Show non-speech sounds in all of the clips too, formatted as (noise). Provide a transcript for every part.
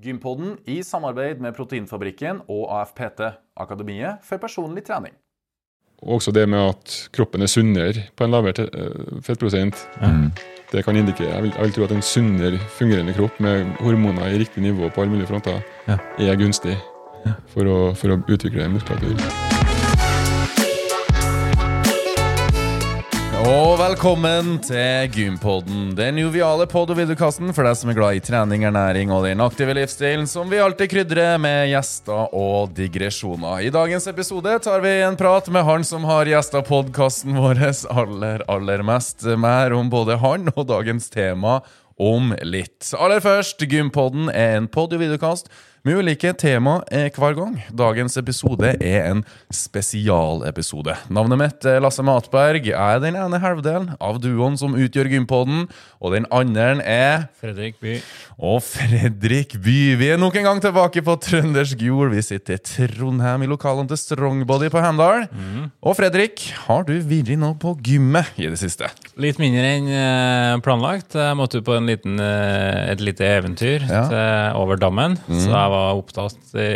Gympodden i samarbeid med Proteinfabrikken og AFPT, Akademiet for personlig trening. Også det med at kroppen er sunnere på en lavere fettprosent. Mm. Det kan indikere, jeg vil, jeg vil tro at en sunnere fungerende kropp med hormoner i riktig nivå på alle mulige fronter Ja. er gunstig for, å, for å utvikle muskulatur. Og velkommen til Gympodden, den joviale pod- og videokasten for deg som er glad i trening, ernæring og den aktive livsstilen som vi alltid krydrer med gjester og digresjoner. I dagens episode tar vi en prat med han som har gjesta podkasten vår aller, aller mest. Mer om både han og dagens tema om litt. Aller først, Gympodden er en pod- og videokast med ulike tema eh, hver gang. Dagens episode er en spesialepisode. Navnet mitt Lasse Matberg. Er den ene halvdelen av duoen som utgjør Gympodden, og den andre er Fredrik By. og Fredrik By. Vi er nok en gang tilbake på trøndersk jord. Vi sitter i Trondheim, i lokalene til Strongbody på Handal. Og Fredrik, har du vært nå på gymmet i det siste? Litt mindre enn eh, planlagt. Jeg måtte på en liten, eh, et lite eventyr Ja. til, over dammen, så jeg var opptatt i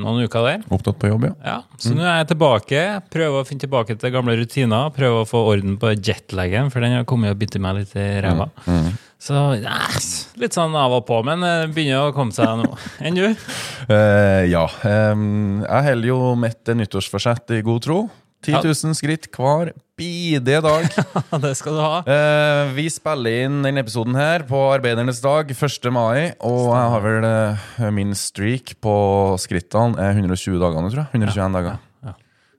noen uker der. Opptatt på jobb, ja? Ja, Så nå er jeg tilbake. Prøver å finne tilbake til gamle rutiner. Prøver å få orden på jetlaggen, for den har kommet og bitt meg litt i ræva. Så yes, litt sånn av og på, men det begynner å komme seg nå. (laughs) Enn du? Uh, ja. Um, jeg holder jo mitt nyttårsforsett i god tro. 10 000 skritt hver bidige dag. (laughs) det skal du ha. Eh, vi spiller inn denne episoden her på arbeidernes dag, 1. mai. Og jeg har vel eh, min streak på skrittene er 120 dager nå, tror jeg. 121 dager. ja.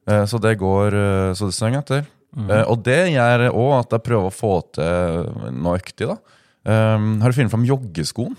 Eh, så det går eh, så det synger etter. Eh, og det gjør òg at jeg prøver å få til noe øktig, da. Um, har du funnet fram joggeskoen?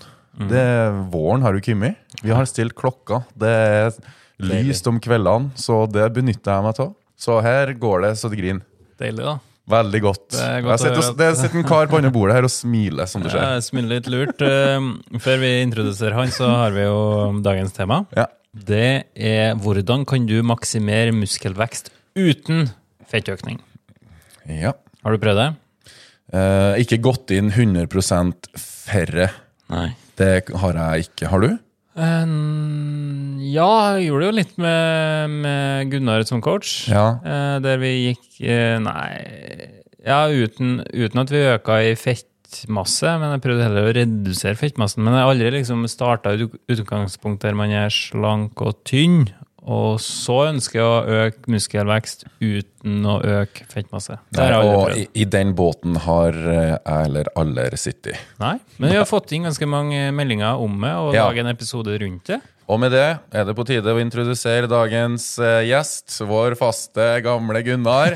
Det Våren har jo kommet. Vi har stilt klokka. Det er lyst om kveldene, så det benytter jeg meg av. Så her går det så det griner. Deilig, da. Veldig godt. Det er Jeg godt sitter, det sitter en kar på andre bordet her og smiler, som du ser. Ja, smiler litt lurt. Eh, Før vi introduserer han, så har vi jo dagens tema. Ja. Det er hvordan kan du maksimere muskelvekst uten fettøkning? ja. Har du prøvd det? Eh, ikke gått inn 100% færre. Nei. Det har jeg ikke. Har du? Ja, jeg gjorde det jo litt med, med Gunnar som coach. Ja. Uh, der vi gikk uh, Nei Ja, uten, uten at vi øka i fettmasse, men jeg prøvde heller å redusere fettmassen. Men jeg har aldri liksom starta ut utgangspunkt der man er slank og tynn, og så ønsker jeg å øke muskelvekst uten å øke fettmasse. Har og i, i den båten har eh, jeg eller alle sittet. Nei, men vi har fått inn ganske mange meldinger om det, og Ja. lage en episode rundt det. Og med det er det på tide å introdusere dagens eh, gjest, vår faste, gamle Gunnar.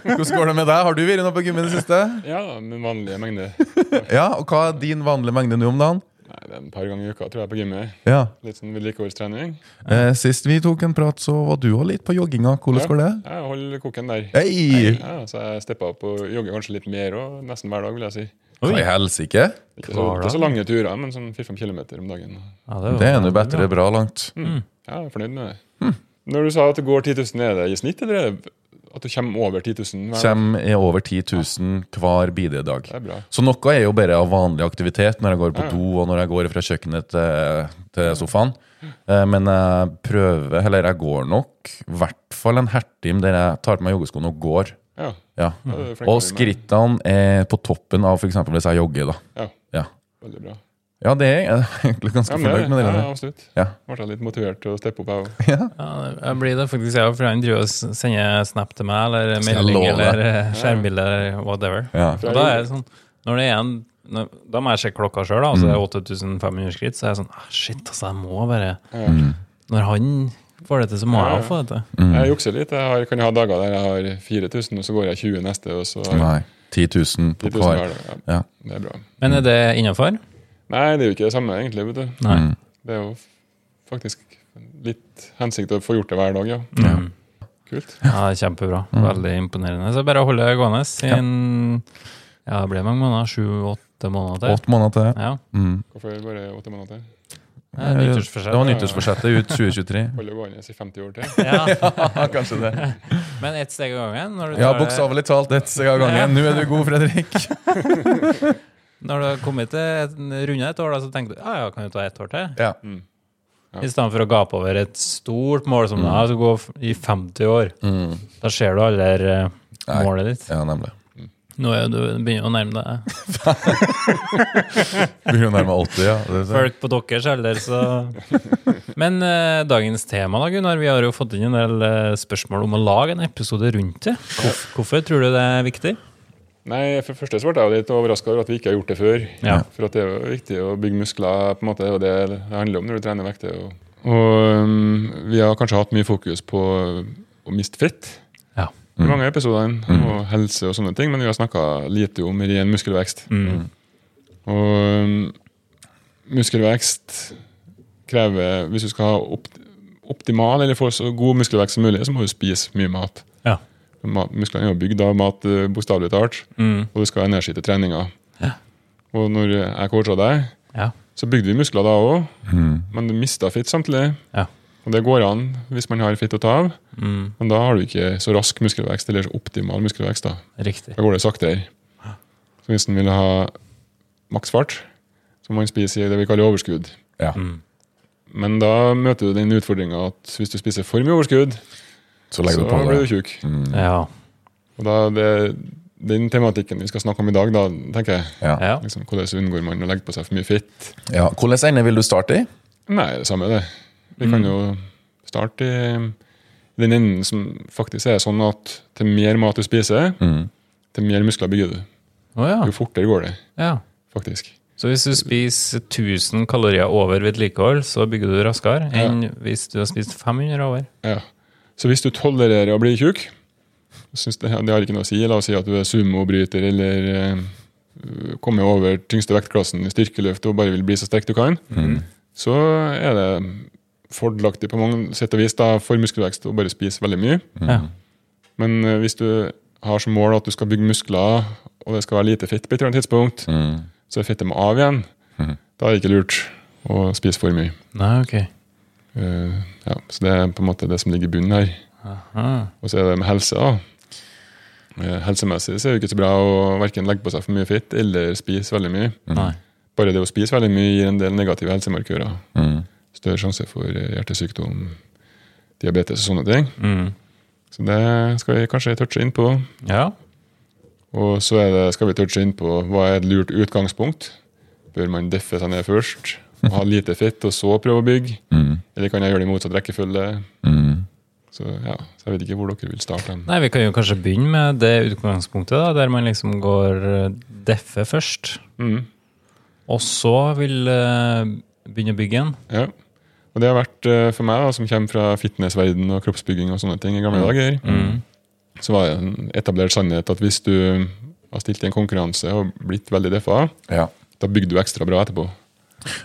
Hvordan går det med deg? Har du vært noe på gymmet i det siste? Ja, med vanlige mengde. (laughs) Ja, og hva er din vanlige mengde nå om dagen? Nei, det er et par ganger i uka, tror jeg, på gymmet. Ja. Litt sånn vedlikeholdstrening. Eh, sist vi tok en prat, så var du òg litt på jogginga. Hvordan Ja. går det? Jeg holder koken der. Hei! Ja, så jeg steppa opp og jogger kanskje litt mer og nesten hver dag, vil jeg si. Hva i helsike? Ikke så, ikke så lange turer, men sånn 4-5 kilometer om dagen. Ja, Det er nå bedre bra langt. Ja, jeg er fornøyd med det. Når du sa at det går 10 000, er det i snitt, eller er det at du kommer over 10 000? hver dag? Kommer i over 10 000 hver bidrag. Det er. Så noe er jo bare av vanlig aktivitet når jeg går på do og når jeg går fra kjøkkenet til, til sofaen. Eh, Men jeg prøver, eller jeg går nok i hvert fall en hertim der jeg tar på meg joggeskoene og går. Ja. Ja. Det er Og skrittene er på toppen av f.eks. hvis jeg jogger. da. Ja, Ja, veldig bra. Ja det er jeg egentlig ganske Ja, fornøyd med. det ja, absolutt. Ja. Ble litt motivert til å steppe opp, jeg òg. Ja. Ja, jeg blir det faktisk, jeg, for han driver og sender snap til meg, eller melding, eller eh, skjermbilde, eller whatever. Ja. Og da er det sånn, når det er en, når, da må jeg sjekke klokka sjøl, så det er 8500 skritt, så er jeg sånn, ah, shit, altså, jeg må bare mm. Når han får det til, så må jeg få det til. Mm. Jeg jukser litt. Jeg har, kan ha dager der jeg har 4000, og så går jeg 20 neste, og så har Nei. 10 000 på 10 000 hver. Ja. Ja. Det er bra. Men er det innafor? Nei, det er jo ikke det samme, egentlig. vet du. Nei. Mm. Det er jo faktisk litt hensikt å få gjort det hver dag, ja. Mm. Kult. Ja, det er kjempebra. Veldig imponerende. Så bare holde det gående siden Ja, det ble mange måneder? Sju-åtte måneder til? Åtte måneder til. Ja. Mm. Hvorfor bare åtte måneder til? Det er. Det var nyttårsforsettet ut 2023. (laughs) Holde gående i 50 år til? (laughs) Ja. Kanskje det. Men ett steg av gangen? Når du Ja, bokstavelig talt ett steg av gangen. Nå er du god, Fredrik. (laughs) Når du har kommet til et, runde et år, da, så tenker du ja, ja, kan du ta ett år til? Ja. I stedet for å gape over et stort mål som da skal gå i 50 år. Da ser du aldri uh, målet ditt. ja, nemlig. Nå er du (laughs) begynner å nærme deg Begynner å nærme 80, ja. Det folk på deres alder, så Men eh, dagens tema, da, Gunnar. Vi har jo fått inn en del eh, spørsmål om å lage en episode rundt det. Hvorf- Hvorfor tror du det er viktig? Nei, For første så ble jeg litt overraska over at vi ikke har gjort det før. Ja. For at det er jo viktig å bygge muskler, på en måte, og det det handler om når du trener vekter. Og, og um, vi har kanskje hatt mye fokus på å miste fett Ja. i mange episoder, episodene, og helse og sånne ting, men vi har snakka lite om ren muskelvekst. Mm. Og um, muskelvekst krever Hvis du skal ha opt optimal eller få så god muskelvekst som mulig, så må du spise mye mat. Ja. Musklene er jo bygd av mat, eh, bokstavelig talt, Mm. og du skal ha energi til treninga. Ja. Og når jeg coacha deg, Ja. så bygde vi muskler da òg, Mm. men du mista fitt samtidig. Ja. Og det går an hvis man har fitt å ta av, Mm. men da har du ikke så rask muskelvekst, eller så optimal muskelvekst. Da Riktig. Da går det saktere. Så hvis en vil ha maksfart, så må man spise i det vi kaller overskudd. Ja. Mm. Men da møter du den utfordringa at hvis du spiser for mye overskudd, Så legger så du på blir du tjukk. Mm. Ja. Og da det den tematikken vi skal snakke om i dag, da tenker jeg. Ja. ja. Liksom, hvordan unngår man å legge på seg for mye fitt? ja. Hvilken ende vil du starte i? Nei, det samme det. Vi kan jo starte i den enden som faktisk er sånn at til mer mat du spiser, Mm. til mer muskler bygger du. Oh, ja. Jo fortere går det, ja. faktisk. Så hvis du spiser 1000 kalorier over vedlikehold, så bygger du raskere enn hvis du har spist 500 over? Ja. Så hvis du tolererer å bli tjukk, det, det har ikke noe å si. La oss si at du er sumobryter eller eh, kommer over tyngste vektklassen i styrkeløft og bare vil bli så sterk du kan, så er det fordelaktig på mange sett og vis da, for muskelvekst å bare spise veldig mye. Mm. Men eh, hvis du har som mål at du skal bygge muskler, og det skal være lite fett på et eller annet tidspunkt, Mm. så er fettet må av igjen. Da er det ikke lurt å spise for mye. Nei, ok. Eh, ja, så det er på en måte det som ligger i bunnen her. Aha. Og så er det med helse. da. Eh, Helsemessig så er det ikke så bra å verken legge på seg for mye fitt eller spise veldig mye. Nei. Bare det å spise veldig mye gir en del negative helsemarkører. Mm. Større sjanse for eh, hjertesykdom, diabetes og sånne ting. Mm. Så det skal vi kanskje touche inn på. Ja. Og så er det, skal vi touche inn på hva er et lurt utgangspunkt. Bør man deffe seg ned først og (laughs) ha lite fett, og så prøve å bygge? Mm. Eller kan jeg gjøre det i motsatt rekkefølge? Mm. Så ja, så jeg vet ikke hvor dere vil starte. Nei, vi kan jo kanskje begynne med det utgangspunktet, da, der man liksom går eh, deffe først, Mm. og så vil eh, begynne å bygge igjen. Ja. Og det har vært eh, for meg, da, som kommer fra fitnessverden og kroppsbygging og sånne ting i gamle dager, Mm. så var det en etablert sannhet at hvis du har stilt i en konkurranse og blitt veldig deffa, Ja. da bygger du ekstra bra etterpå.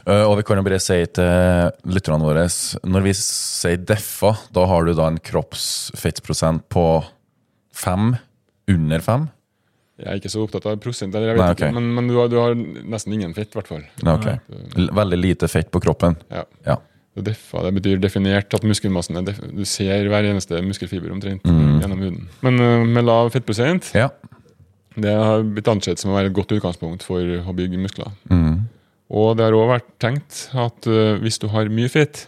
Eh, og vi kan jo bare si til lytterne våre Når vi sier deffa, da har du da en kroppsfettprosent på fem? Under fem? Jeg er ikke så opptatt av prosent, eller jeg vet Nei, okay. men, men du, har, du har nesten ingen fett, i hvert fall. Okay. Veldig lite fett på kroppen. Ja. Ja. Og Deffa, det betyr definert at muskelmassen er Du ser hver eneste muskelfiber omtrent gjennom huden. Men eh, med lav fettprosent, Ja. det har blitt ansett som å være et godt utgangspunkt for å bygge muskler. Mm. Og det har òg vært tenkt at uh, hvis du har mye fett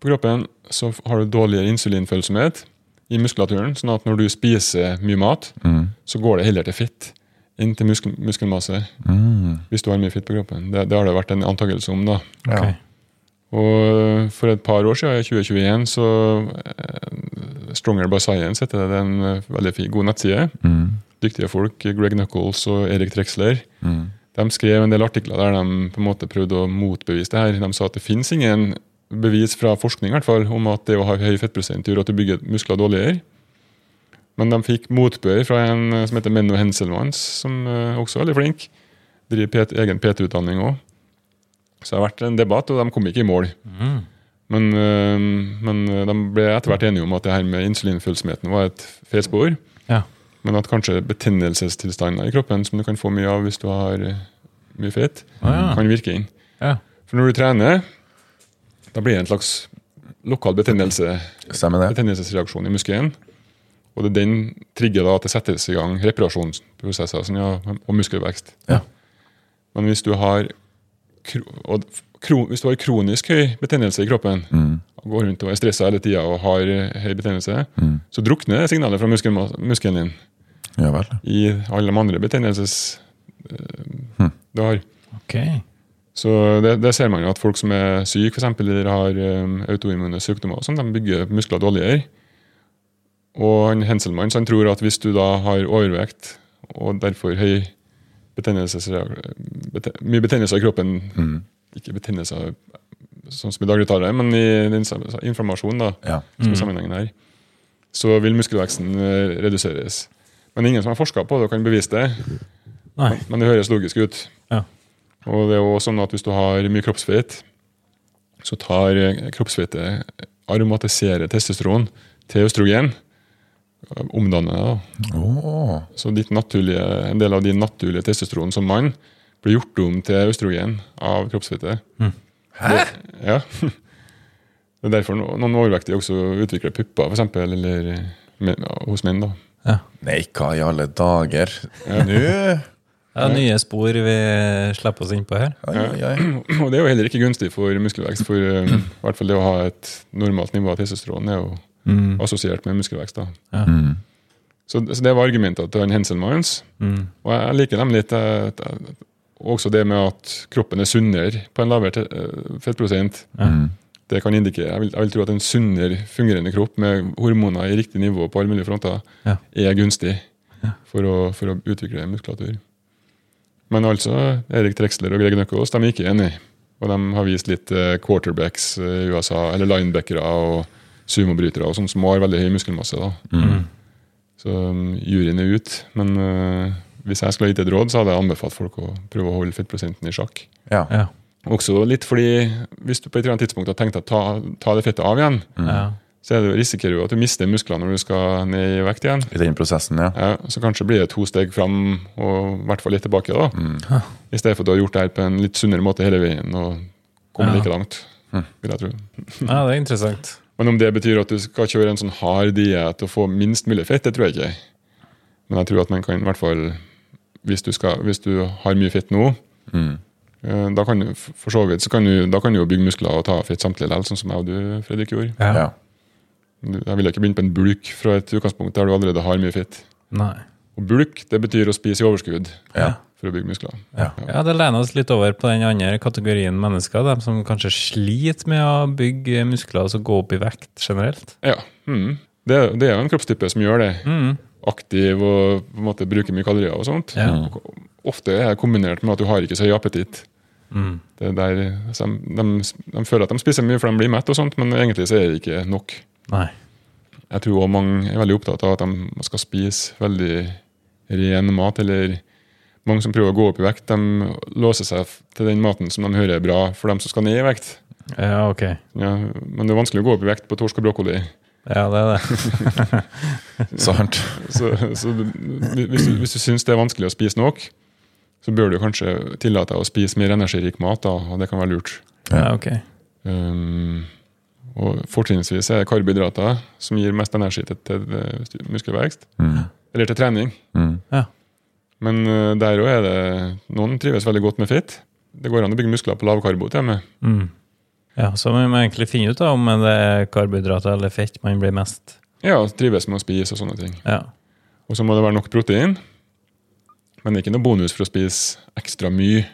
på kroppen, så har du dårligere insulinfølsomhet i muskulaturen. Sånn at når du spiser mye mat, Mm. så går det heller til fett enn til muskel muskelmasse Mm. hvis du har mye fett på kroppen. Det, det har det vært en antakelse om. da. Ja. Og for et par år siden, i 2021, så eh, Stronger by Science heter det. Det er en eh, veldig fin, god nettside. Mm. Dyktige folk, Greg Knuckles og Erik Trexler. Mm. De skrev en del artikler der de på en måte prøvde å motbevise det her. De sa at det finnes ingen bevis fra forskning i hvert fall, om at det å ha høy fettprosent gjør at du bygger muskler dårligere. Men de fikk motbør fra en eh, som heter Menno Henselmans, som eh, også er veldig flink. Driver egen PT-utdanning òg. Så det har vært en debatt, og de kom ikke i mål. Mm. Men, øh, men de ble etter hvert enige om at det her med insulinfølsomheten var et feilspor. Men at kanskje betennelsestilstander i kroppen, som du kan få mye av hvis du har øh, mye fett, Ah, ja. kan virke inn. Ja. For når du trener, da blir det en slags lokal betennelse, det? betennelsesreaksjon i muskelen. Og det er den trigger da at det settes i gang reparasjonsprosesser sånn, ja, og muskelvekst. Ja. Men hvis du har, og, kro, hvis du har kronisk høy betennelse i kroppen, Mm. og går rundt og er stressa hele tida og har eh, høy betennelse, Mm. så drukner signalet fra muskelen, muskelen din Ja vel. i alle de andre betennelses eh, du har. Okay. Så det, det ser man jo at folk som er syke, f.eks., eller har um, autoimmune sykdommer, og sånn, de bygger muskler dårligere. Og han Henselmann så han tror at hvis du da har overvekt og derfor høy betennelsesreak- bete, mye betennelser i kroppen Mm. Ikke betennelser sånn som i dagligtale, men i den sam- da, Ja. som er sammenhengen her, så vil muskelveksten eh, reduseres. Men ingen som har forska på det og kan bevise det. Nei. Men det høres logisk ut. Ja. Og det er også sånn at hvis du har mye kroppsfett, så tar kroppsfettet aromatiserer testosteron til østrogen. Omdanner det. da. Åh. Så ditt naturlige, en del av din naturlige testosteron som mann blir gjort om til østrogen av kroppsfettet. Hæ? Ja. Det er derfor noen overvektige også utvikler pupper, eksempel, eller men, ja, hos menn. da. Ja. Nei, hva i alle dager? Nå (laughs) Ja, nye spor vi slipper oss inn på her. Ai, ai, ai. (clears throat) Og det er jo heller ikke gunstig for muskelvekst. For eh, i hvert fall det å ha et normalt nivå av testosteron er jo Mm. assosiert med muskelvekst. da. Ja. Mm. Så, så det var argumentet til han Henselmanns. Mm. Og jeg liker dem litt. eh, at- Også det med at kroppen er sunnere på en lavere eh, fettprosent. Mm. Det kan indikere, jeg vil, jeg vil tro at en sunnere fungerende kropp med hormoner i riktig nivå på alle mulige fronter Ja. er gunstig for, å, for å utvikle muskulatur. Men altså, Erik Trexler og Greg Nøkkaas de er ikke enige. Og de har vist litt eh, quarterbacks eh, i USA, eller linebackere og sumobrytere og sånn som har veldig høy muskelmasse. da. Mm. Så um, juryen er ut. Men uh, hvis jeg skulle ha gitt et råd, så hadde jeg anbefalt folk å prøve å holde fettprosenten i sjakk. Ja. Ja. Også litt fordi hvis du på et eller annet tidspunkt har tenkt å ta, ta det fettet av igjen, Ja. så er det, risikerer du at du mister muskler når du skal ned i vekt igjen. I den prosessen, ja. Ja, så kanskje blir det to steg fram og i hvert fall litt tilbake. da. I stedet for at du har gjort det her på en litt sunnere måte hele veien og kommet Ja. like langt. vil jeg tro. ja, det er interessant. Men om det betyr at du skal kjøre en sånn hard diett og få minst mulig fett, det tror jeg ikke. Men jeg tror at man kan i hvert fall, hvis du, skal, hvis du har mye fett nå, Mm. Eh, da kan du for så vidt, så kan du, da kan du jo bygge muskler og ta av fett samtidig, likevel, sånn som jeg og du, Fredrik, gjorde. Ja. Jeg ville ikke begynt på en bulk fra et utgangspunkt der du allerede har mye fett. Nei. Og bulk det betyr å spise i overskudd Ja. for å bygge muskler. Ja. ja, det lener oss litt over på den andre kategorien mennesker, de som kanskje sliter med å bygge muskler og så gå opp i vekt generelt. Ja, mm. det, det er jo en kroppstype som gjør det. Mm. Aktiv og på en måte bruker mye kalorier og sånt. Ja. Ofte er det kombinert med at du har ikke så høy appetitt. Mm. Er der, de, de, de føler at de spiser mye for de blir mett, og sånt, men egentlig så er det ikke nok. Nei. Jeg tror også mange er veldig opptatt av at de skal spise veldig ren mat. eller Mange som prøver å gå opp i vekt, de låser seg til den maten som de hører er bra for dem som skal ned i vekt. Ja, ok. Ja, men det er vanskelig å gå opp i vekt på torsk og brokkoli. Ja, det er det. (laughs) (laughs) Sant. Så, så hvis, du, hvis du syns det er vanskelig å spise nok, så bør du kanskje tillate deg å spise mer energirik mat, da, og det kan være lurt. Ja, ok. Um, og Fortrinnsvis er det karbohydrater som gir mest energi til, til muskelvekst, Mm. eller til trening. Mm. Ja. Men uh, der òg er det Noen trives veldig godt med fett. Det går an å bygge muskler på lavkarbo til og med. Mm. Ja, så vi må egentlig finne ut da, om det er karbohydrater eller fett man blir mest Ja, trives med å spise og sånne ting. Ja. Og så må det være nok protein. Men det er ikke noe bonus for å spise ekstra mye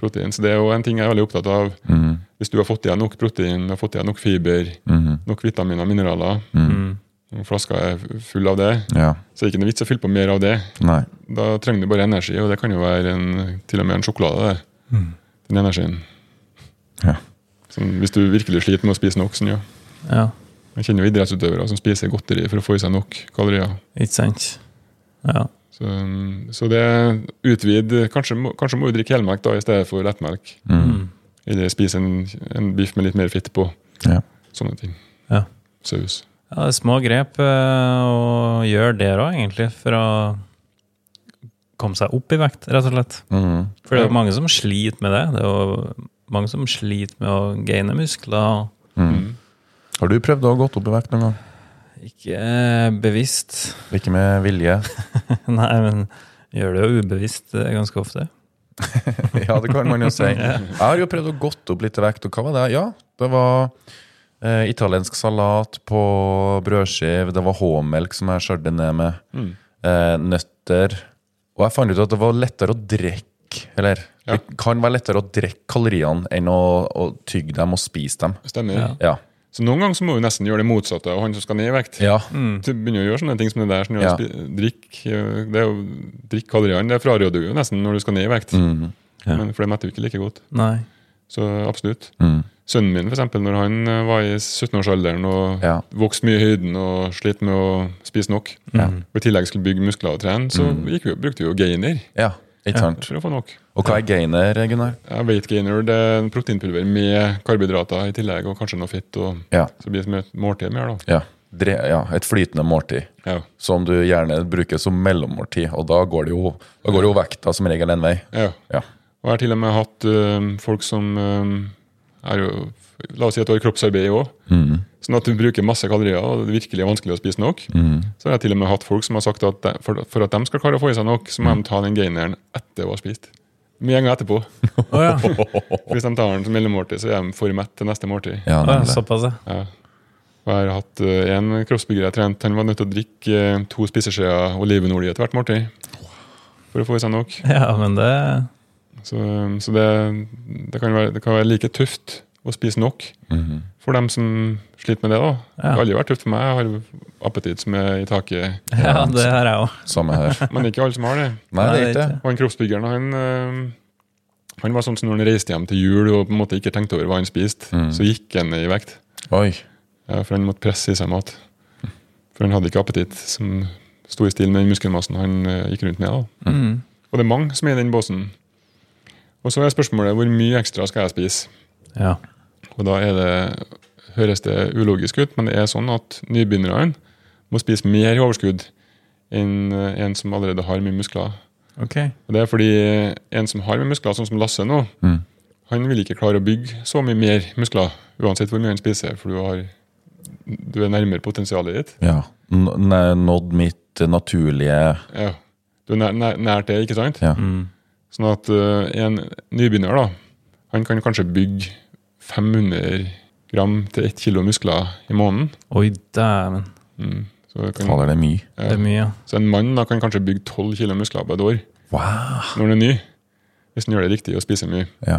protein. Så det er jo en ting jeg er veldig opptatt av. Mm. Hvis du har fått i deg nok protein, du har fått i deg nok fiber, Mm. nok vitaminer og mineraler, Mm. og flaska er full av det, Ja. så er det ikke noe vits å fylle på mer av det. Nei. Da trenger du bare energi, og det kan jo være en, til og med en sjokolade. det. Den energien. Ja. Sånn, hvis du virkelig sliter med å spise nok. Sånn, ja. ja. Jeg kjenner jo idrettsutøvere som spiser godteri for å få i seg nok kalorier. Ikke sant? Ja. Så, så det utvid Kanskje, kanskje må du drikke helmelk da, i stedet for lettmelk. Mm. Eller spise en, en biff med litt mer fitt på. Ja. Sånne ting. Ja. Saus. Ja, det er små grep eh, å gjøre der òg, egentlig, for å komme seg opp i vekt, rett og slett. Mm. For det er jo mange som sliter med det. Det er jo mange som sliter med å gaine muskler. Mm. Har du prøvd å ha gått opp i vekt noen gang? Ikke bevisst. Ikke med vilje? (laughs) Nei, men gjør det jo ubevisst eh, ganske ofte. (laughs) ja, det kan man jo si. (laughs) Jeg har jo prøvd å gått opp litt i vekt, og hva var det? Ja, det var eh, italiensk salat på brødskive, det var H-melk som jeg skjørte ned med, eh, nøtter. Og jeg fant ut at det var lettere å drikke, eller Ja. det kan være lettere å drikke kaloriene enn å, å tygge dem og spise dem. Stemmer. Ja. Ja. Så noen ganger så må du nesten gjøre det motsatte av han som skal ned i vekt. Ja. Du begynner å gjøre sånne ting som det der. Sånn, Ja. drikk, eh, det jo, drikk kaloriene. Det fraråder du jo nesten når du skal ned i vekt. Mm. Ja. Men, for det metter jo ikke like godt. Nei. Så absolutt. Mm. Sønnen min, for eksempel, når han eh, var i 17-årsalderen og Ja. vokste mye i høyden og slet med å spise nok, Ja. og i tillegg skulle bygge muskler og trene, så gikk vi, brukte vi jo gainer ja, ikke sant. for å få nok. Og hva er gainer, Gunnar? Ja, weight gainer det er en proteinpulver med karbohydrater i tillegg, og kanskje noe fett. Og, Ja. Så det blir som et måltid mer, da. Ja. Dre, ja, et flytende måltid. Ja. Som du gjerne bruker som mellommåltid, og da går det jo, da går jo vekta som regel en vei. ja. Ja. Og jeg har til og med hatt ø, folk som ø, er jo La oss si at du har kroppsarbeid òg. Mm. Sånn at du bruker masse kalorier og det virkelig er vanskelig å spise nok. Mm. Så har jeg til og med hatt folk som har sagt at de, for, for at de skal klare å få i seg nok, så må de ta den gaineren etter å ha spist. Med en gang etterpå. Oh, ja. (laughs) Hvis de tar den som mellommåltid, så er de for mett til neste måltid. Ja, såpass, ja. Ja. Og jeg har hatt eh, en kroppsbygger jeg trente, han var nødt til å drikke eh, to spiseskjeer olivenolje til hvert måltid. For å få i seg nok. Ja, men det Så, så det, det, kan være, det kan være like tøft å spise nok Mhm. for dem som sliter med det. da. Det har aldri vært tøft for meg. Jeg har appetitt som er i taket. (laughs) Ja, det har jeg òg. Samme her. (laughs) Men ikke alle som har det. Nei, det er ikke det. Og han kroppsbyggeren han, eh, han var sånn som når han reiste hjem til jul og på en måte ikke tenkte over hva han spiste, Mm. så gikk han i vekt. Oi. Ja, for han måtte presse i seg mat. For han hadde ikke appetitt som sto i stil med den muskelmassen han eh, gikk rundt med. da. Mm. Og det er mange som er i den båsen. Og så er spørsmålet hvor mye ekstra skal jeg spise? Ja. Og da er det, høres det ulogisk ut, men det er sånn at nybegynnerne må spise mer i overskudd enn eh, en som allerede har mye muskler. Ok. Og Det er fordi en som har mye muskler, sånn som Lasse nå, Mm. han vil ikke klare å bygge så mye mer muskler, uansett hvor mye han spiser, for du, har, du er nærmere potensialet ditt. Ja. N- Nådd mitt naturlige Ja. Du er nær, nær, nært det, ikke sant? Ja. Mm. Sånn at eh, en nybegynner da, han kan kanskje bygge 500 gram til 1 kilo muskler i måneden. Oi, dæven. Mm. Så, det kan, Fader, det er mye. Det er mye, ja. så en mann da kan kanskje bygge 12 kilo muskler på et år Wow. når han er ny. Hvis han gjør det riktig og spiser mye. Ja.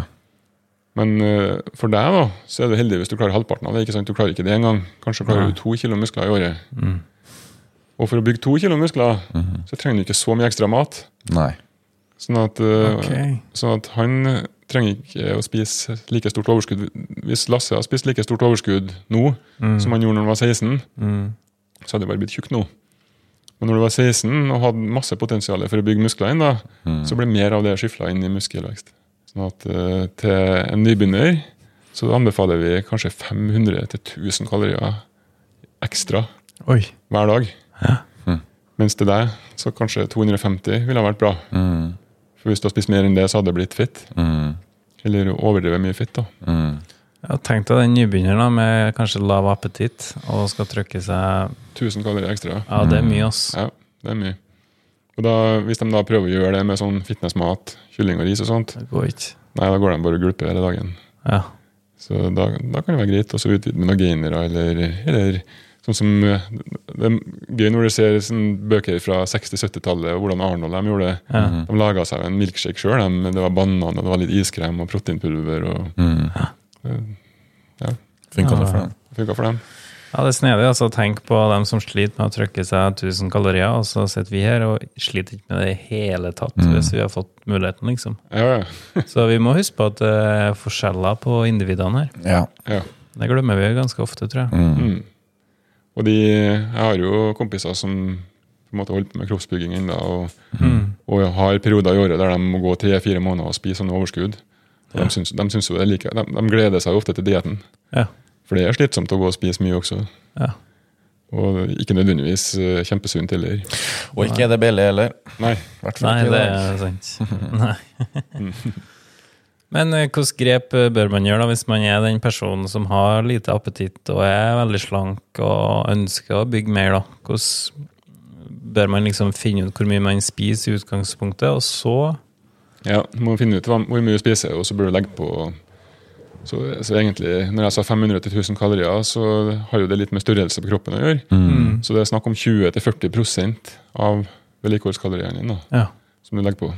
Men uh, for deg da, så er du heldig hvis du klarer halvparten av det. ikke sant? Du klarer ikke det engang. Kanskje klarer Nei. du to kilo muskler i året. Mm. Og for å bygge to kilo muskler, Mhm. så trenger du ikke så mye ekstra mat. Nei. Sånn at, okay. Sånn at han eh, trenger ikke å spise like stort overskudd. Hvis Lasse har spist like stort overskudd nå Mm. som han gjorde når han var 16, Mm. så hadde det bare blitt tjukk nå. Men når du var 16 og hadde masse potensial for å bygge muskler inn, da, Mm. så ble mer av det skyfla inn i muskelvekst. Sånn at uh, til en nybegynner så anbefaler vi kanskje 500-1000 kalorier ekstra Oi. hver dag. Ja. Mm. Mens til deg så kanskje 250 ville ha vært bra. Mm. For hvis du har spist mer enn det, så hadde det blitt fitt. Mm. Eller overdrevet mye fitt, da. Mm. Ja, Tenk deg den nybegynneren med kanskje lav appetitt og skal trykke seg 1000 kalorier ekstra. Ja, det er mye, ass. Ja, det er mye. Og da, Hvis de da prøver å gjøre det med sånn fitnessmat, kylling og ris og sånt, Det går ikke. nei, da går de bare og gulper hele dagen. Ja. Så da, da kan det være greit å så utvide med noen gainere, eller, eller sånn som eh, Det er gøy når du ser sånn bøker fra 60-70-tallet, og hvordan Arnold de gjorde det. Mm. De laga seg en milkshake sjøl. Det var banan, og det var litt iskrem og proteinpulver. og Mm. Ja. Funka det for dem? Funka for dem. ja, det er snedig. altså Tenk på dem som sliter med å trykke seg 1000 kalorier, og så sitter vi her og sliter ikke med det i hele tatt Mm. hvis vi har fått muligheten, liksom. Ja, ja. (laughs) Så vi må huske på at det er forskjeller på individene her. Ja. ja. Det glemmer vi ganske ofte, tror jeg. Mm. Mm. Og de, jeg har jo kompiser som på en måte holder på med kroppsbygging ennå, og, Mm. og har perioder i året der de må gå tre-fire måneder og spise sånne overskudd. Og Ja. de, syns, de, syns jo det like, de, de gleder seg ofte til dietten. Ja. For det er slitsomt å gå og spise mye også. Ja. Og ikke nødvendigvis eh, kjempesunt heller. Og ikke er det billig heller. Nei. Nei, det er sant. Nei. (laughs) (laughs) Men eh, hvilke grep eh, bør man gjøre da hvis man er den personen som har lite appetitt og er veldig slank og ønsker å bygge mer? da? Hvordan bør man liksom finne ut hvor mye man spiser i utgangspunktet, og så Ja, du må finne ut hvor mye du spiser, og så bør du legge på så, så egentlig, når jeg sa 500-1000 kalorier, så har jo det litt med størrelse på kroppen å gjøre. Mm. Så det er snakk om 20-40% av vedlikeholdskaloriene dine Ja. som du legger på.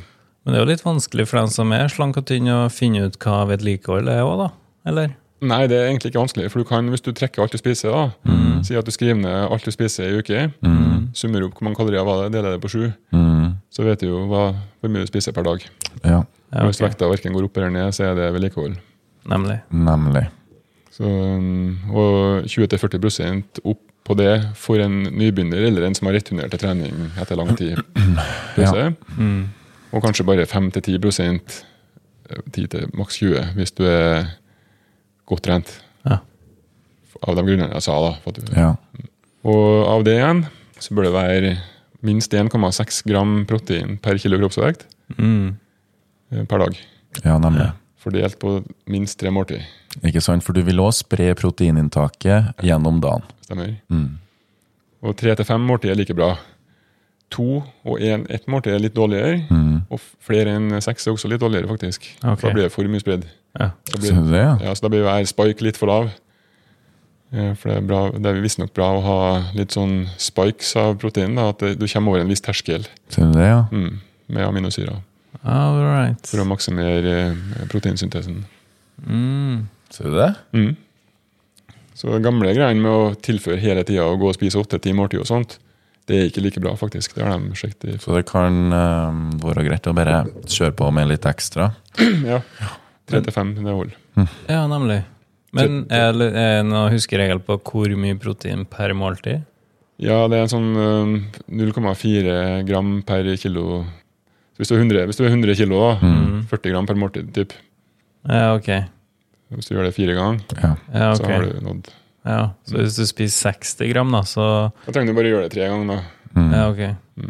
Men det er jo litt vanskelig for dem som er slank og tynn, å finne ut hva vedlikehold er òg, da? Eller? Nei, det er egentlig ikke vanskelig, for du kan, hvis du trekker alt du spiser, da, si at du skriver ned alt du spiser i uke, summer opp hvor mange kalorier var det, deler det på sju, Mm. så vet du jo hva, hvor mye du spiser per dag. Ja, Ja, okay. Hvis vekta verken går opp eller ned, så er det vedlikehold. Nemlig. nemlig. Så, um, og 20-40% opp på det for en nybegynner eller en som har returnert til trening etter lang tid. (clears throat) Ja. Mm. Og kanskje bare 5-10 10% til maks 20 hvis du er godt trent. Ja. Av de grunnene jeg sa. da. for at du- Ja. Og av det igjen så bør det være minst 1,6 gram protein per kilo kroppsvekt Mm. eh, per dag. ja, nemlig. Fordelt på minst tre måltid. Ikke sant? For du vil også spre proteininntaket gjennom dagen. Stemmer. Mm. Og tre til fem måltid er like bra. To og en, ett måltid er litt dårligere. Mm. Og flere enn seks er også litt dårligere, faktisk. Okay. For Da blir det for mye spredd. Ja. Så det, ja. ja, så da blir hver spike litt for lav. Eh, For det er, bra, det er visstnok bra å ha litt sånn spikes av protein. Da, at du kommer over en viss terskel Så det, ja. mm, med aminosyrer. All right. For å maksimere eh, proteinsyntesen. Mm. du det? Mm. Så de gamle greiene med å tilføre hele tida og gå og spise åtte-ti måltid og sånt, det er ikke like bra, faktisk. Det har de sjekket i Så det kan eh, være greit å bare kjøre på med litt ekstra. (clears throat) Ja. Tre til fem, det holder. Ja, nemlig. Men er det noen huskeregel på hvor mye protein per måltid? Ja, det er en sånn eh, 0,4 gram per kilo. Så hvis du er 100, hvis du er 100 kilo, da, Mm. 40 gram per måltid, typ. Ja, ok. Hvis du gjør det fire ganger, Ja. Ja, så har du nådd. Ja, så hvis du spiser 60 gram, da, så Da trenger du bare gjøre det tre ganger. da. Mm. Ja, ok.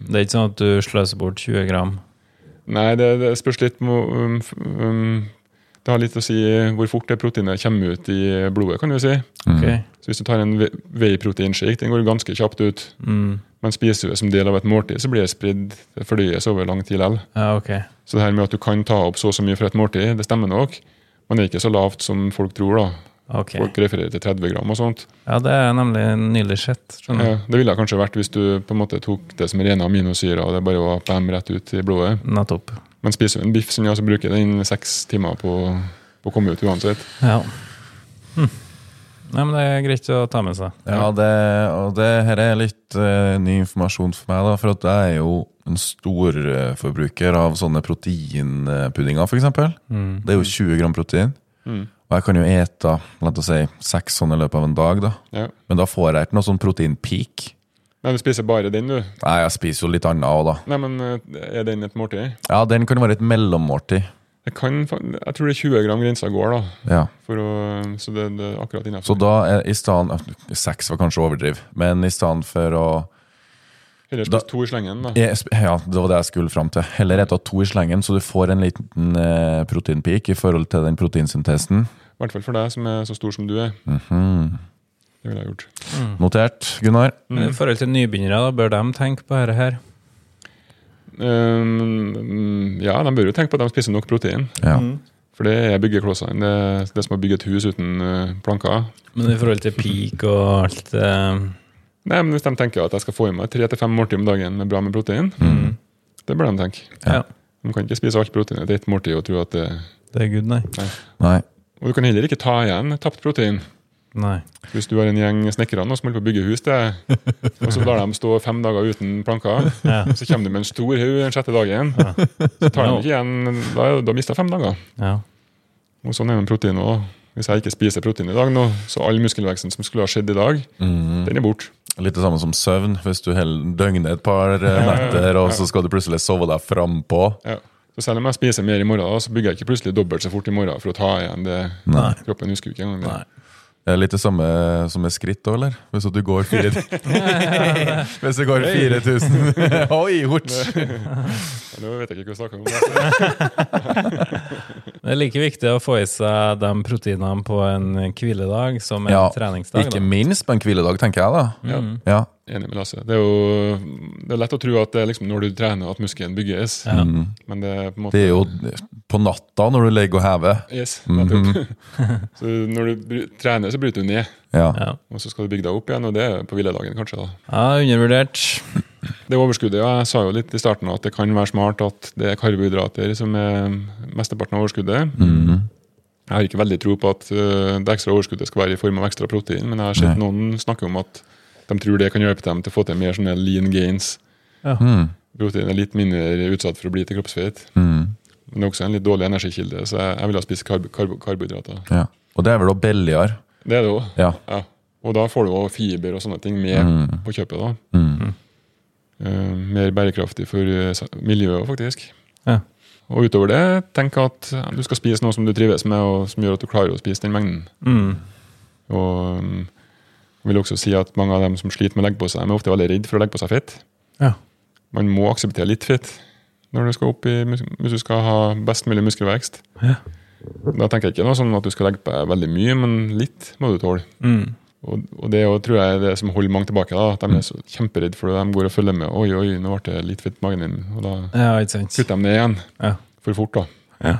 Det er ikke sånn at du sløser bort 20 gram? Nei, det, det spørs litt um, um, Det har litt å si hvor fort det proteinet kommer ut i blodet, kan du si. Okay. Ok. Så hvis du tar en whey-proteinshake, den går ganske kjapt ut. Mm. Men spiser du det som del av et måltid, så blir det spridd, det fordøyes over lang tid likevel. Ja, ok. Så det her med at du kan ta opp så og så mye fra et måltid, det stemmer nok. Men det er ikke så lavt som folk tror. da. Ok. Folk refererer til 30 gram og sånt. Ja, det er nemlig nylig sett. Ja, det ville kanskje vært hvis du på en måte tok det som rene aminosyrer og det bare var bam rett ut i blodet. Nettopp. Men spiser du en biff, som jeg, så bruker den seks timer på, på å komme ut uansett. Ja. Hm. Nei, men det er greit å ta med seg. Ja, det, og det her er litt uh, ny informasjon for meg, da, for at jeg er jo en stor uh, forbruker av sånne proteinpuddinger, f.eks. Mm. Det er jo 20 gram protein. Mm. Og jeg kan jo ete la oss si, seks sånne i løpet av en dag, da. Ja. Men da får jeg ikke noe sånn proteinpeak. Nei, du spiser bare den, du. Nei, jeg spiser jo litt annet òg, da. Nei, men eh, er den et måltid? Ja, den kan være et mellommåltid. Jeg, kan, jeg tror det er 20 gram grensa går, da. Ja. Å, så det, det er akkurat innafor. Så da er i stedet Seks var kanskje å overdrive, men i stedet for å Heller spist to i slengen, da. Jeg Ja, det var det jeg skulle fram til. Heller ete to i slengen, så du får en liten eh, proteinpeak i forhold til den proteinsyntesen. I hvert fall for deg som er så stor som du er. Mhm. Det ville jeg gjort. Notert, Gunnar. Mm. I forhold til nybegynnere, da bør de tenke på dette her? Um, ja, de bør jo tenke på at de spiser nok protein. Ja. For det er byggeklossene. Det er det som å bygge et hus uten eh, planker. Men i forhold til peak og alt eh, Nei, men Hvis de tenker at jeg skal få i meg tre til fem måltid om dagen med bra med protein, det bør de tenke. ja. De kan ikke spise alt proteinet til ett måltid og tro at det Det er good, nei. Nei. Og du kan heller ikke ta igjen tapt protein. Nei. Hvis du har en gjeng snekkere som holder på å bygge hus, det, og så lar de stå fem dager uten planker, Ja. så kommer du med en stor haug den sjette dagen, så tar de ikke igjen Da har du mista fem dager. Ja. Og sånn er det med protein òg. Hvis jeg ikke spiser protein i dag nå, så all muskelveksten som skulle ha skjedd i dag, Mhm. den er borte. Litt det samme som søvn. Hvis du døgner et par eh, netter, og så skal du plutselig sove deg frampå. Ja. Så selv om jeg spiser mer i morgen, da, så bygger jeg ikke plutselig dobbelt så fort i morgen for å ta igjen det Nei. kroppen husker ikke engang. det. Det er litt det samme som med skritt òg, eller? Hvis du går fire (laughs) Hvis det går 4000 (laughs) Oi, hort! (laughs) Nå vet jeg ikke hva jeg snakker om. Det er like viktig å få i seg de proteinene på en hviledag som en Ja, treningsdag. Ikke da. minst på en hviledag, tenker jeg da. Ja, Ja. enig med Lasse. Det er jo det er lett å tro at det er liksom når du trener at muskelen bygges. Ja. Mm. Men det er på en måte Det er jo på natta når du ligger og hever. Yes, mm nettopp. (laughs) så når du trener, så bryter du ned. Ja. Ja. Og så skal du bygge deg opp igjen, og det er på hviledagen, kanskje. da. ja, undervurdert. Det overskuddet, ja, Jeg sa jo litt i starten at det kan være smart at det er karbohydrater som er mesteparten av overskuddet. Mm. Jeg har ikke veldig tro på at øh, det ekstra overskuddet skal være i form av ekstra protein, men jeg har sett Nei. noen snakke om at de tror det kan hjelpe dem til å få til mer sånne lean gains. Mm. Protein er litt mindre utsatt for å bli til kroppsfett. Mm. Men det er også en litt dårlig energikilde, så jeg, jeg ville ha spist karb karb karbohydrater. Ja. Og det er vel også billigere. Det er det òg. Ja. Ja. Og da får du også fiber og sånne ting med Mm. på kjøpet. da. Mm. Uh, mer bærekraftig for eh, miljøet, faktisk. Ja. Og utover det, tenk at du skal spise noe som du trives med, og som gjør at du klarer å spise den mengden. Mm. Og um, jeg vil også si at mange av dem som sliter med å legge på seg, er ofte veldig redd for å legge på seg fett. Ja. Man må akseptere litt fett når du skal opp i, hvis du skal ha best mulig muskelvekst. Ja. Da tenker jeg ikke noe sånn at du skal legge på deg veldig mye, men litt må du tåle. Mm. Og, og det er tror jeg er det som holder mange tilbake. da, At de er så kjemperedde for det. De går og følger med. Oi, oi, nå ble det litt fett i magen din. Og da ja, kutter de det igjen. Ja. For fort, da. Ja.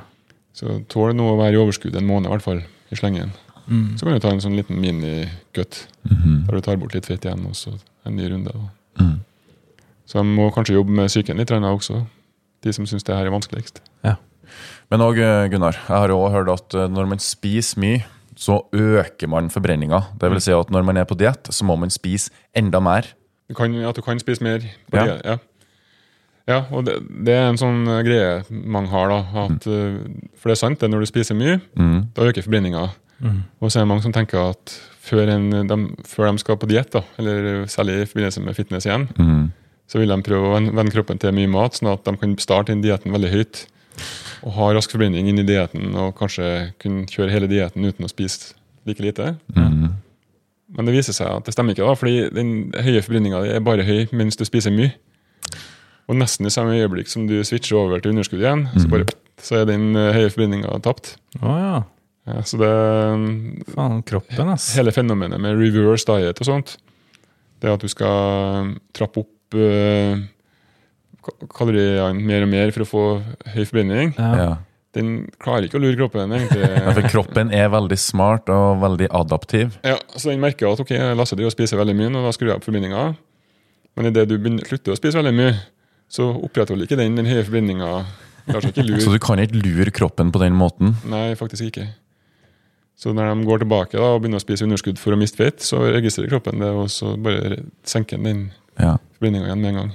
Så tål nå å være i overskudd en måned, i hvert fall. I slengen. Mm. Så kan du ta en sånn liten minikutt mm -hmm. Der du tar bort litt fett igjen, og så en ny runde. Da. Mm. Så de må kanskje jobbe med psyken litt også. De som syns det her er vanskeligst. Men òg, Gunnar, jeg har også hørt at eh, når man spiser mye, så øker man forbrenninga. Det vil si at når man er på diett, så må man spise enda mer. Du kan, at du kan spise mer. På Ja. diett, ja. ja, og det, det er en sånn eh, greie mange har, da. At, mm. for det er sant, det er når du spiser mye, Mm. da øker forbrenninga. Og så er det mange som tenker at før, en, de, før de skal på diett, eller særlig i forbindelse med fitness igjen, Mm. Så vil de prøve å vende kroppen til mye mat, sånn at de kan starte inn dietten veldig høyt. Og ha rask forbrenning inn i dietten, og kanskje kunne kjøre hele dietten uten å spise like lite. Mm. Men det viser seg at det stemmer ikke, da, fordi den høye forbrenninga er bare høy mens du spiser mye. Og nesten i samme øyeblikk som du switcher over til underskudd igjen, så, bare, så er den eh, høye forbrenninga tapt. Oh, ja. Ja, så det Faen, kroppen, ass. hele fenomenet med reverse diet og sånt, det er at du skal trappe opp eh, kaloriene mer og mer for å få høy forbrenning. Ja. Ja. Den klarer ikke å lure kroppen, (laughs) Ja, egentlig. For kroppen er veldig smart og veldig adaptiv. Ja, så den merker at ok, Lasse driver og spiser veldig mye, og da skrur jeg opp forbindinga. Men idet du slutter å spise veldig mye, så opprettholder ikke den den høye ikke Så du kan ikke lure kroppen på den måten. Nei, faktisk ikke. Så når de går tilbake da, og begynner å spise underskudd for å miste fett, så registrerer kroppen det, og så bare senker den den Ja. forbrenninga igjen med en gang.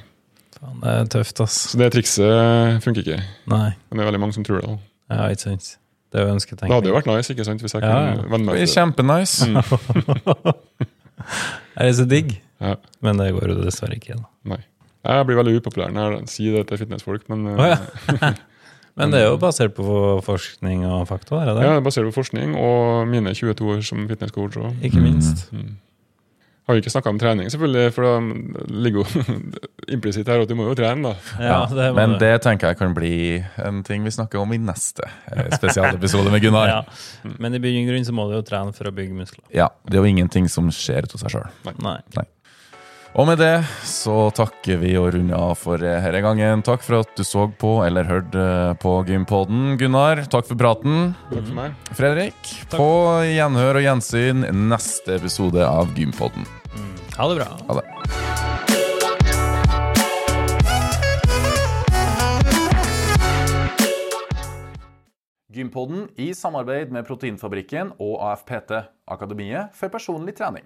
Faen, det er tøft, ass. Så det trikset funker ikke. Nei. Men det er veldig mange som tror det. da. Ja, ikke sant. Det er jo Det hadde jo vært nice ikke sant, hvis jeg Ja, ja. kunne venne Det meg til det. kjempenice. (laughs) Er det så digg? Ja, Men det går jo dessverre ikke. da. nei. Jeg blir veldig upopulær når jeg sier det til fitnessfolk, men oh, ja. (laughs) Men det er jo basert på forskning og fakta, er det det? ja, det er basert på forskning og mine 22 år som fitnesscoach. Ikke minst. Mm. Har jo ikke snakka om trening, selvfølgelig, for det ligger jo (laughs) implisitt her at du må jo trene. da. Ja, det Men det tenker jeg kan bli en ting vi snakker om i neste eh, spesialepisode med Gunnar. (laughs) Ja. Men i grunn så må du jo trene for å bygge muskler. Ja, Det er jo ingenting som skjer av seg sjøl. Nei. Og med det så takker vi og runder av for eh, denne gangen. Takk for at du så på eller hørte eh, på Gympodden. Gunnar, takk for praten. Takk for meg. Fredrik, på gjenhør og gjensyn neste episode av Gympodden. Ha det bra. Ha det. Gympodden i samarbeid med Proteinfabrikken og AFPT, Akademiet for personlig trening.